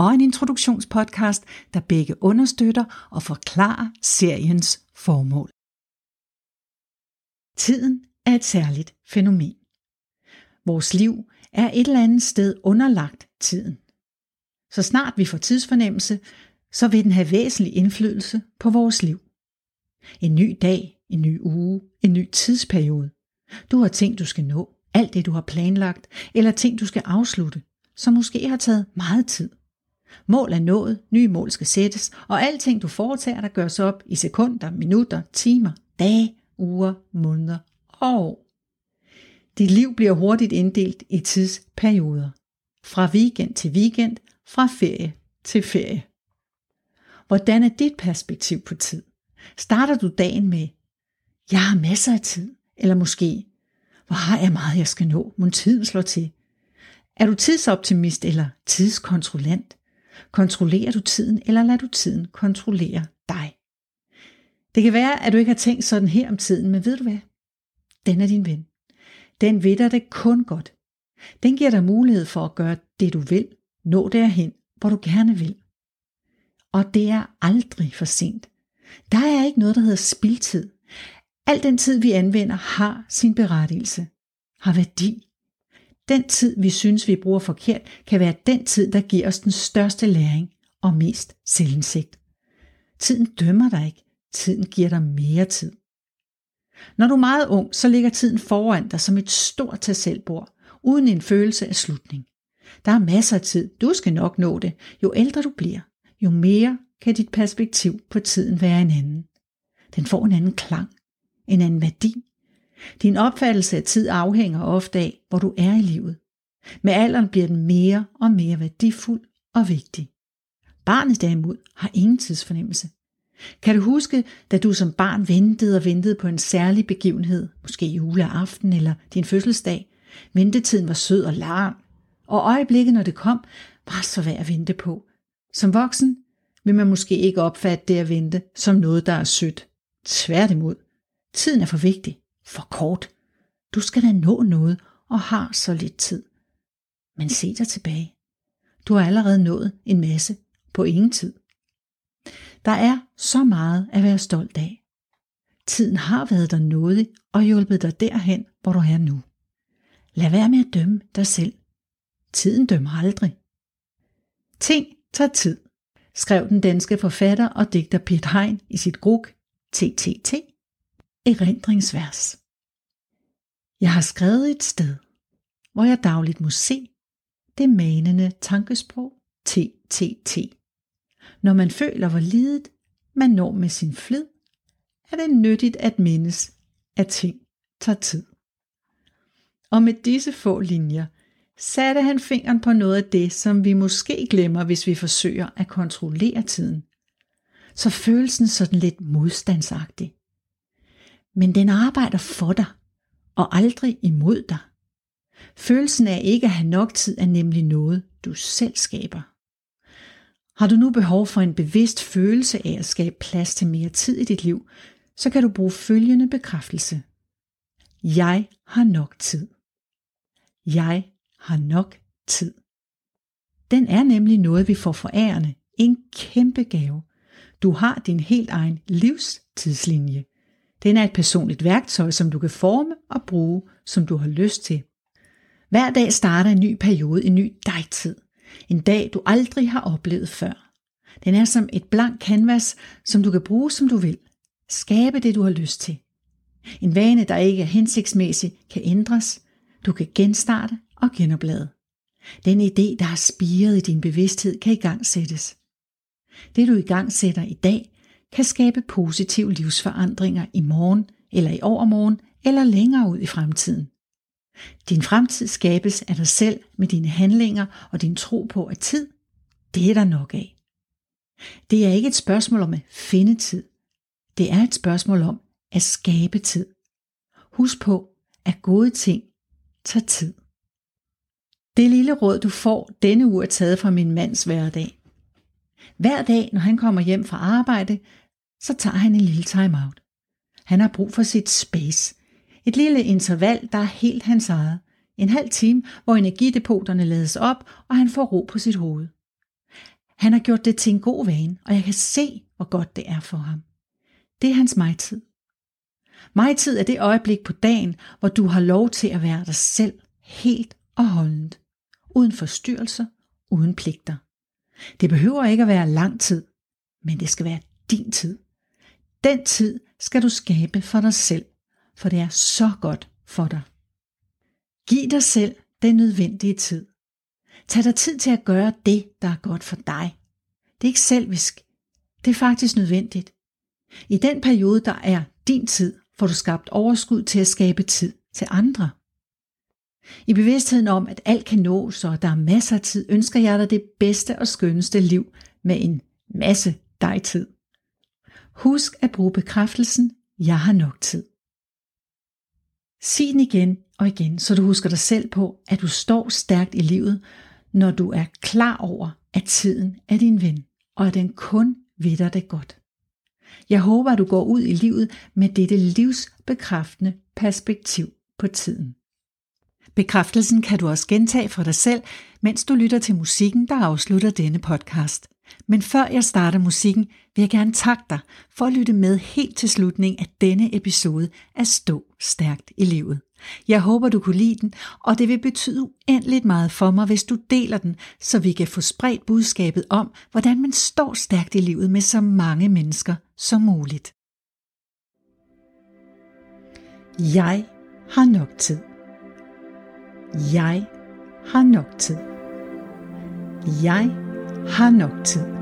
og en introduktionspodcast, der begge understøtter og forklarer seriens formål. Tiden er et særligt fænomen. Vores liv er et eller andet sted underlagt tiden. Så snart vi får tidsfornemmelse, så vil den have væsentlig indflydelse på vores liv. En ny dag, en ny uge, en ny tidsperiode. Du har ting, du skal nå, alt det du har planlagt, eller ting, du skal afslutte, som måske har taget meget tid. Mål er nået, nye mål skal sættes, og alting du foretager dig gøres op i sekunder, minutter, timer, dage, uger, måneder og år. Dit liv bliver hurtigt inddelt i tidsperioder. Fra weekend til weekend, fra ferie til ferie. Hvordan er dit perspektiv på tid? Starter du dagen med, jeg har masser af tid, eller måske, hvor har jeg meget, jeg skal nå, må tiden slår til. Er du tidsoptimist eller tidskontrollant? Kontrollerer du tiden, eller lader du tiden kontrollere dig? Det kan være, at du ikke har tænkt sådan her om tiden, men ved du hvad? Den er din ven. Den ved dig det kun godt. Den giver dig mulighed for at gøre det, du vil, nå derhen, hvor du gerne vil. Og det er aldrig for sent. Der er ikke noget, der hedder spildtid. Al den tid, vi anvender, har sin berettigelse, har værdi. Den tid, vi synes, vi bruger forkert, kan være den tid, der giver os den største læring og mest selvindsigt. Tiden dømmer dig ikke. Tiden giver dig mere tid. Når du er meget ung, så ligger tiden foran dig som et stort tasselbord, uden en følelse af slutning. Der er masser af tid. Du skal nok nå det. Jo ældre du bliver, jo mere kan dit perspektiv på tiden være en anden. Den får en anden klang, en anden værdi, din opfattelse af tid afhænger ofte af, hvor du er i livet. Med alderen bliver den mere og mere værdifuld og vigtig. Barnet derimod har ingen tidsfornemmelse. Kan du huske, da du som barn ventede og ventede på en særlig begivenhed, måske juleaften eller din fødselsdag? Ventetiden var sød og lang, og øjeblikket, når det kom, var så værd at vente på. Som voksen vil man måske ikke opfatte det at vente som noget, der er sødt. Tværtimod. Tiden er for vigtig for kort. Du skal da nå noget og har så lidt tid. Men se dig tilbage. Du har allerede nået en masse på ingen tid. Der er så meget at være stolt af. Tiden har været der nådig og hjulpet dig derhen, hvor du er nu. Lad være med at dømme dig selv. Tiden dømmer aldrig. Ting tager tid, skrev den danske forfatter og digter Piet Hein i sit gruk TTT. Erindringsvers. Jeg har skrevet et sted, hvor jeg dagligt må se det manende tankesprog TTT. Når man føler, hvor lidet man når med sin flid, er det nyttigt at mindes, at ting tager tid. Og med disse få linjer satte han fingeren på noget af det, som vi måske glemmer, hvis vi forsøger at kontrollere tiden. Så følelsen sådan lidt modstandsagtig. Men den arbejder for dig og aldrig imod dig. Følelsen af ikke at have nok tid er nemlig noget, du selv skaber. Har du nu behov for en bevidst følelse af at skabe plads til mere tid i dit liv, så kan du bruge følgende bekræftelse. Jeg har nok tid. Jeg har nok tid. Den er nemlig noget, vi får forærende. En kæmpe gave. Du har din helt egen livstidslinje. Den er et personligt værktøj, som du kan forme og bruge, som du har lyst til. Hver dag starter en ny periode, en ny dig-tid. En dag, du aldrig har oplevet før. Den er som et blank canvas, som du kan bruge, som du vil. Skabe det, du har lyst til. En vane, der ikke er hensigtsmæssig, kan ændres. Du kan genstarte og genoplade. Den idé, der har spiret i din bevidsthed, kan i gang sættes. Det du i gang sætter i dag, kan skabe positive livsforandringer i morgen eller i overmorgen eller længere ud i fremtiden. Din fremtid skabes af dig selv med dine handlinger og din tro på, at tid, det er der nok af. Det er ikke et spørgsmål om at finde tid. Det er et spørgsmål om at skabe tid. Husk på, at gode ting tager tid. Det lille råd, du får denne uge er taget fra min mands hverdag. Hver dag, når han kommer hjem fra arbejde, så tager han en lille time-out. Han har brug for sit space. Et lille interval, der er helt hans eget. En halv time, hvor energidepoterne lades op, og han får ro på sit hoved. Han har gjort det til en god vane, og jeg kan se, hvor godt det er for ham. Det er hans mig-tid. Mig-tid er det øjeblik på dagen, hvor du har lov til at være dig selv helt og holdent. Uden forstyrrelser, uden pligter. Det behøver ikke at være lang tid, men det skal være din tid. Den tid skal du skabe for dig selv, for det er så godt for dig. Giv dig selv den nødvendige tid. Tag dig tid til at gøre det, der er godt for dig. Det er ikke selvisk. Det er faktisk nødvendigt. I den periode, der er din tid, får du skabt overskud til at skabe tid til andre. I bevidstheden om, at alt kan nås, og der er masser af tid, ønsker jeg dig det bedste og skønneste liv med en masse dig-tid. Husk at bruge bekræftelsen, jeg har nok tid. Sig den igen og igen, så du husker dig selv på, at du står stærkt i livet, når du er klar over, at tiden er din ven, og at den kun ved dig det godt. Jeg håber, at du går ud i livet med dette livsbekræftende perspektiv på tiden. Bekræftelsen kan du også gentage for dig selv, mens du lytter til musikken, der afslutter denne podcast. Men før jeg starter musikken, vil jeg gerne takke dig for at lytte med helt til slutningen af denne episode af Stå Stærkt i Livet. Jeg håber, du kunne lide den, og det vil betyde uendeligt meget for mig, hvis du deler den, så vi kan få spredt budskabet om, hvordan man står stærkt i livet med så mange mennesker som muligt. Jeg har nok tid. Jeg har nok tid. Jeg har nok tid.